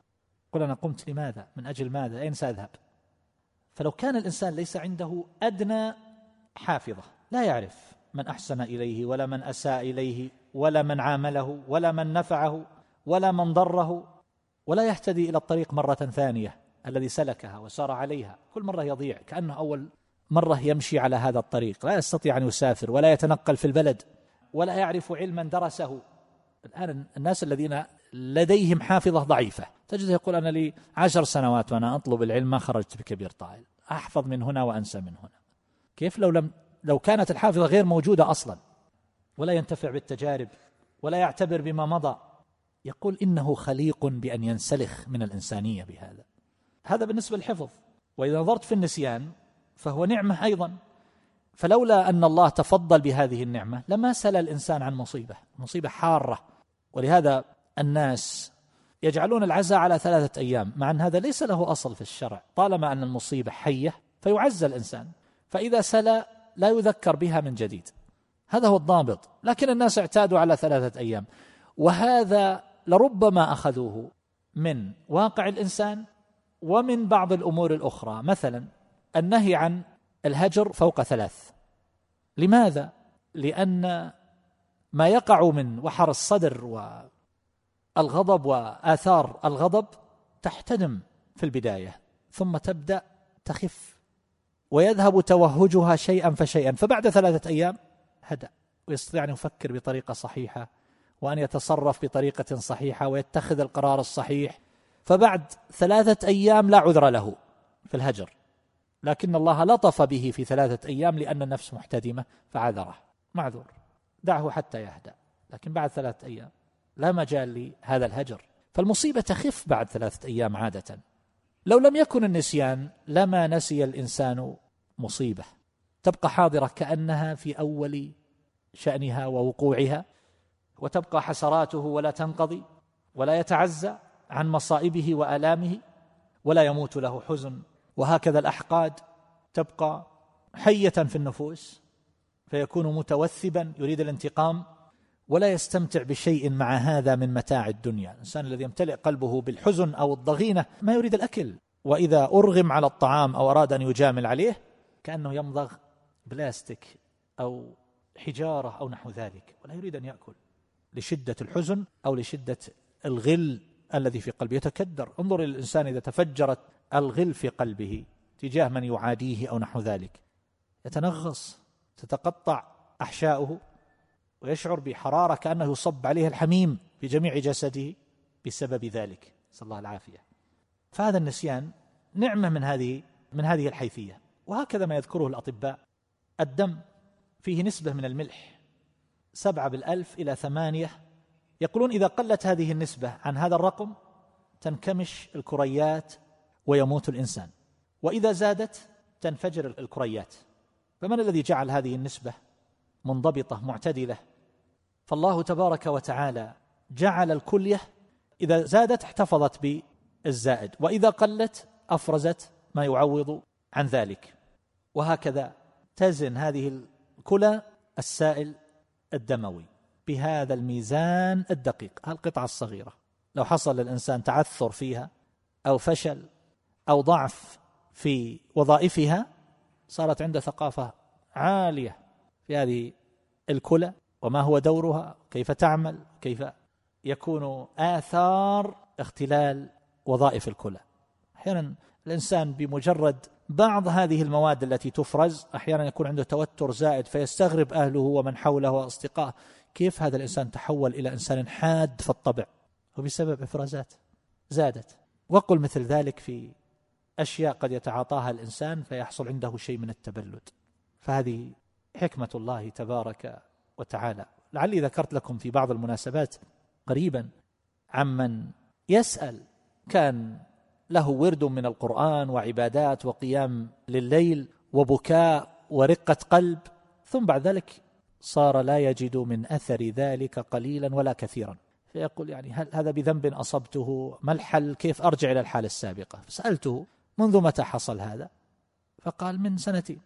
قل أنا قمت لماذا؟ من أجل ماذا؟ أين سأذهب؟ فلو كان الإنسان ليس عنده أدنى حافظة لا يعرف. من أحسن إليه ولا من أساء إليه ولا من عامله ولا من نفعه ولا من ضره ولا يهتدي إلى الطريق مرة ثانية الذي سلكها وسار عليها. كل مرة يضيع كأنه أول مرة يمشي على هذا الطريق. لا يستطيع أن يسافر ولا يتنقل في البلد ولا يعرف علما درسه. الآن الناس الذين لديهم حافظة ضعيفة. تجده يقول أنا لي عشر سنوات وأنا أطلب العلم ما خرجت بكبير طائل. أحفظ من هنا وأنسى من هنا. كيف لو لم لو كانت الحافظة غير موجودة أصلا ولا ينتفع بالتجارب ولا يعتبر بما مضى يقول إنه خليق بأن ينسلخ من الإنسانية بهذا. هذا بالنسبة للحفظ. وإذا نظرت في النسيان فهو نعمة أيضا. فلولا أن الله تفضل بهذه النعمة لما سل الإنسان عن مصيبة مصيبة حارة. ولهذا الناس يجعلون العزاء على ثلاثة أيام مع أن هذا ليس له أصل في الشرع. طالما أن المصيبة حية فيعزى الإنسان. فإذا سلى لا يذكر بها من جديد. هذا هو الضابط. لكن الناس اعتادوا على ثلاثة أيام. وهذا لربما أخذوه من واقع الإنسان ومن بعض الأمور الأخرى. مثلا النهي عن الهجر فوق ثلاث. لماذا؟ لأن ما يقع من وحر الصدر والغضب وآثار الغضب تحتدم في البداية. ثم تبدأ تخف. ويذهب توهجها شيئا فشيئا. فبعد ثلاثة أيام هدأ ويستطيع أن يفكر بطريقة صحيحة وأن يتصرف بطريقة صحيحة ويتخذ القرار الصحيح. فبعد ثلاثة أيام لا عذر له في الهجر. لكن الله لطف به في ثلاثة أيام لأن النفس محتدمة فعذره. معذور. دعه حتى يهدأ. لكن بعد ثلاثة أيام لا مجال لهذا الهجر. فالمصيبة تخف بعد ثلاثة أيام عادة. لو لم يكن النسيان لما نسي الإنسان مصيبة. تبقى حاضرة كأنها في أول شأنها ووقوعها وتبقى حسراته ولا تنقضي ولا يتعزى عن مصائبه وآلامه ولا يموت له حزن. وهكذا الأحقاد تبقى حية في النفوس فيكون متوثبا يريد الانتقام. ولا يستمتع بشيء مع هذا من متاع الدنيا. الإنسان الذي يمتلئ قلبه بالحزن أو الضغينة ما يريد الأكل. وإذا أرغم على الطعام أو أراد أن يجامل عليه كأنه يمضغ بلاستيك أو حجارة أو نحو ذلك ولا يريد أن يأكل. لشدة الحزن أو لشدة الغل الذي في قلبه يتكدر. انظر إلى الإنسان إذا تفجرت الغل في قلبه تجاه من يعاديه أو نحو ذلك. يتنغص تتقطع أحشاؤه. ويشعر بحرارة كأنه يصب عليه الحميم في جميع جسده بسبب ذلك. نسأل الله العافية. فهذا النسيان نعمة من هذه من هذه الحيثية. وهكذا ما يذكره الأطباء. الدم فيه نسبة من الملح سبعة بالألف إلى ثمانية. يقولون إذا قلت هذه النسبة عن هذا الرقم تنكمش الكريات ويموت الإنسان. وإذا زادت تنفجر الكريات. فمن الذي جعل هذه النسبة منضبطة معتدلة؟ فالله تبارك وتعالى جعل الكلية إذا زادت احتفظت بالزائد وإذا قلت أفرزت ما يعوض عن ذلك. وهكذا تزن هذه الكلى السائل الدموي بهذا الميزان الدقيق القطعة الصغيرة. لو حصل للإنسان تعثر فيها أو فشل أو ضعف في وظائفها صارت عنده ثقافة عالية في هذه الكلى. وما هو دورها؟ كيف تعمل؟ كيف يكون آثار اختلال وظائف الكلى أحيانا الإنسان بمجرد بعض هذه المواد التي تفرز أحيانا يكون عنده توتر زائد فيستغرب أهله ومن حوله وأصدقائه. كيف هذا الإنسان تحول إلى إنسان حاد في الطبع؟ وبسبب إفرازات زادت. وقل مثل ذلك في أشياء قد يتعاطاها الإنسان فيحصل عنده شيء من التبلد فهذه حكمة الله تبارك وتعالى. لعلي ذكرت لكم في بعض المناسبات قريبا عمن يسأل كان له ورد من القرآن وعبادات وقيام لليل وبكاء ورقة قلب ثم بعد ذلك صار لا يجد من أثر ذلك قليلا ولا كثيرا. فيقول يعني هل هذا بذنب أصبته؟ ما الحل؟ كيف أرجع إلى الحالة السابقة؟ فسألته منذ متى حصل هذا؟ فقال من سنتين.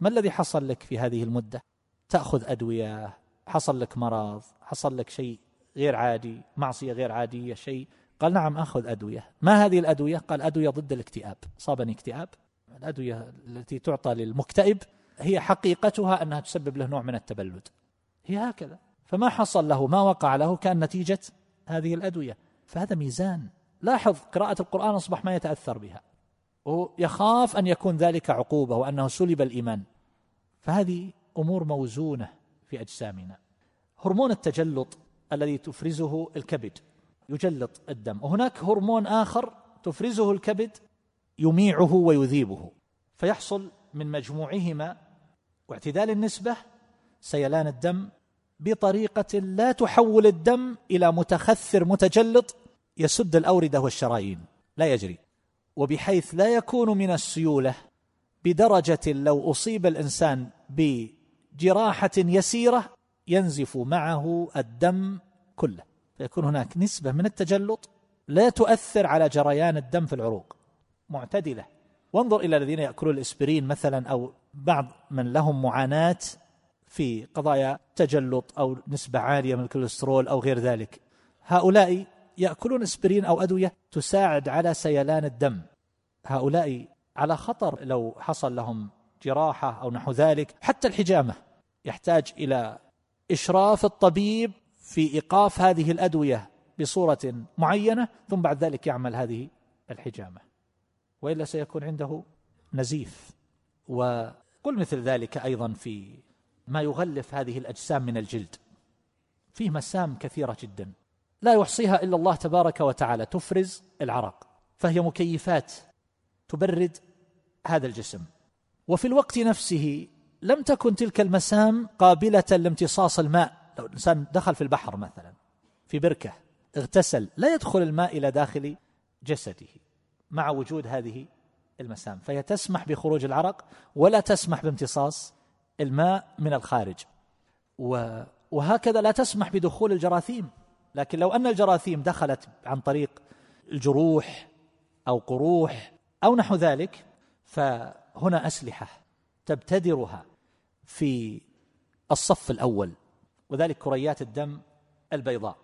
ما الذي حصل لك في هذه المدة؟ تأخذ أدوية حصل لك مرض حصل لك شيء غير عادي معصية غير عادية شيء. قال نعم أخذ أدوية. ما هذه الأدوية؟ قال أدوية ضد الاكتئاب. صابني اكتئاب. الأدوية التي تعطى للمكتئب هي حقيقتها أنها تسبب له نوع من التبلد. هي هكذا. فما حصل له ما وقع له كان نتيجة هذه الأدوية. فهذا ميزان. لاحظ قراءة القرآن أصبح ما يتأثر بها. ويخاف أن يكون ذلك عقوبة وأنه سلب الإيمان. فهذه أمور موزونة في أجسامنا. هرمون التجلط الذي تفرزه الكبد يجلط الدم. وهناك هرمون آخر تفرزه الكبد يميعه ويذيبه. فيحصل من مجموعهما واعتدال النسبة سيلان الدم بطريقة لا تحول الدم إلى متخثر متجلط يسد الأوردة والشرايين. لا يجري. وبحيث لا يكون من السيولة بدرجة لو أصيب الإنسان بجراحة يسيرة ينزف معه الدم كله. فيكون هناك نسبة من التجلط لا تؤثر على جريان الدم في العروق. معتدلة. وانظر إلى الذين يأكلون الإسبرين مثلا أو بعض من لهم معاناة في قضايا تجلط أو نسبة عالية من الكوليسترول أو غير ذلك. هؤلاء يأكلون إسبرين أو أدوية تساعد على سيلان الدم. هؤلاء على خطر لو حصل لهم جراحة أو نحو ذلك. حتى الحجامة. يحتاج إلى إشراف الطبيب في إيقاف هذه الأدوية بصورة معينة ثم بعد ذلك يعمل هذه الحجامة. وإلا سيكون عنده نزيف. وقل مثل ذلك أيضا في ما يغلف هذه الأجسام من الجلد. فيه مسام كثيرة جدا. لا يحصيها إلا الله تبارك وتعالى. تفرز العرق. فهي مكيفات تبرد هذا الجسم. وفي الوقت نفسه لم تكن تلك المسام قابلة لامتصاص الماء. لو الإنسان دخل في البحر مثلا في بركة اغتسل لا يدخل الماء إلى داخل جسده مع وجود هذه المسام. فهي تسمح بخروج العرق ولا تسمح بامتصاص الماء من الخارج. وهكذا لا تسمح بدخول الجراثيم. لكن لو أن الجراثيم دخلت عن طريق الجروح أو قروح أو نحو ذلك فهنا أسلحة. تبتدرها في الصف الأول وذلك كريات الدم البيضاء.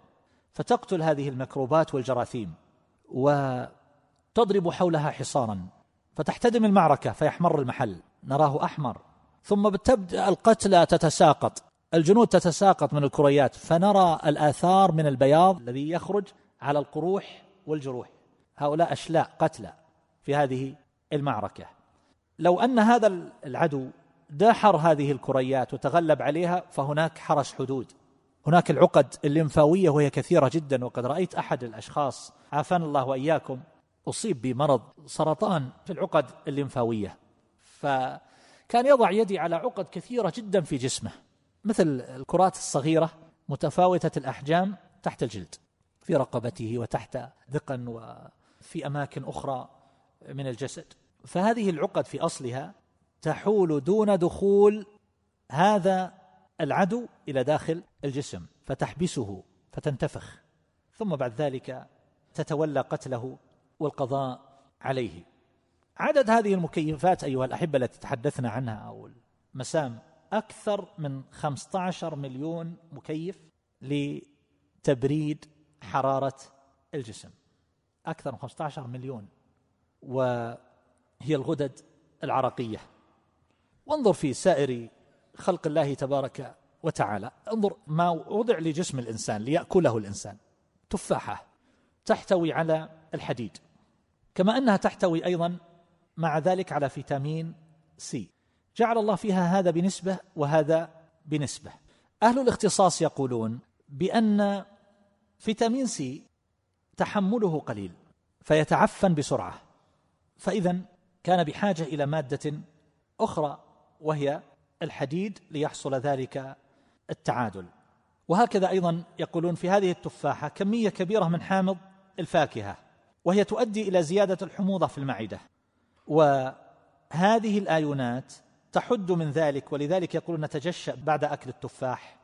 فتقتل هذه الميكروبات والجراثيم وتضرب حولها حصارا فتحتدم المعركة فيحمر المحل. نراه أحمر. ثم تبدأ القتلى تتساقط الجنود تتساقط من الكريات فنرى الآثار من البياض الذي يخرج على القروح والجروح. هؤلاء أشلاء قتلى في هذه المعركة. لو أن هذا العدو داحر هذه الكريات وتغلب عليها فهناك حرس حدود. هناك العقد الليمفاوية وهي كثيرة جدا وقد رأيت أحد الأشخاص عافانا الله وإياكم أصيب بمرض سرطان في العقد الليمفاوية. فكان يضع يدي على عقد كثيرة جدا في جسمه مثل الكرات الصغيرة متفاوتة الأحجام تحت الجلد في رقبته وتحت ذقن وفي أماكن أخرى من الجسد. فهذه العقد في أصلها تحول دون دخول هذا العدو إلى داخل الجسم فتحبسه فتنتفخ ثم بعد ذلك تتولى قتله والقضاء عليه. عدد هذه المكيفات أيها الأحبة التي تحدثنا عنها أو المسام أكثر من 15 مليون مكيف لتبريد حرارة الجسم. أكثر من 15 مليون. وهي الغدد العرقية. وانظر في سائر خلق الله تبارك وتعالى. انظر ما وضع لجسم الإنسان ليأكله الإنسان. تفاحة تحتوي على الحديد. كما أنها تحتوي أيضا مع ذلك على فيتامين سي. جعل الله فيها هذا بنسبة وهذا بنسبة. أهل الاختصاص يقولون بأن فيتامين سي تحمله قليل فيتعفن بسرعة. فإذا كان بحاجة إلى مادة أخرى وهي الحديد ليحصل ذلك التعادل. وهكذا أيضا يقولون في هذه التفاحة كمية كبيرة من حامض الفاكهة وهي تؤدي إلى زيادة الحموضة في المعدة. وهذه الآيونات تحد من ذلك ولذلك يقولون نتجشأ بعد أكل التفاح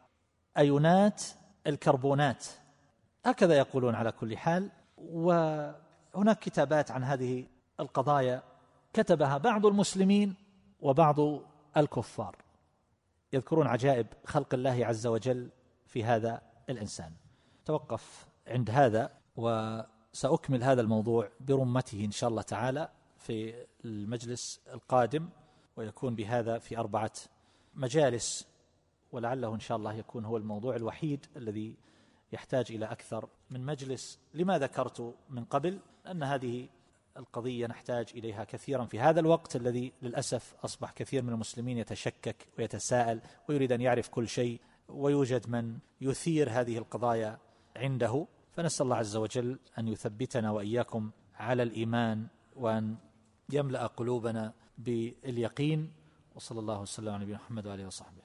آيونات الكربونات. هكذا يقولون على كل حال. وهناك كتابات عن هذه القضايا كتبها بعض المسلمين وبعض الكفار. يذكرون عجائب خلق الله عز وجل في هذا الإنسان. توقف عند هذا وسأكمل هذا الموضوع برمته إن شاء الله تعالى في المجلس القادم ويكون بهذا في أربعة مجالس ولعله إن شاء الله يكون هو الموضوع الوحيد الذي يحتاج إلى أكثر من مجلس. لما ذكرت من قبل؟ ان هذه القضية نحتاج إليها كثيرا في هذا الوقت الذي للأسف أصبح كثير من المسلمين يتشكك ويتساءل ويريد أن يعرف كل شيء ويوجد من يثير هذه القضايا عنده. فنسأل الله عز وجل أن يثبتنا وإياكم على الإيمان وأن يملأ قلوبنا باليقين. وصلى الله وسلم على نبينا محمد وآله وصحبه.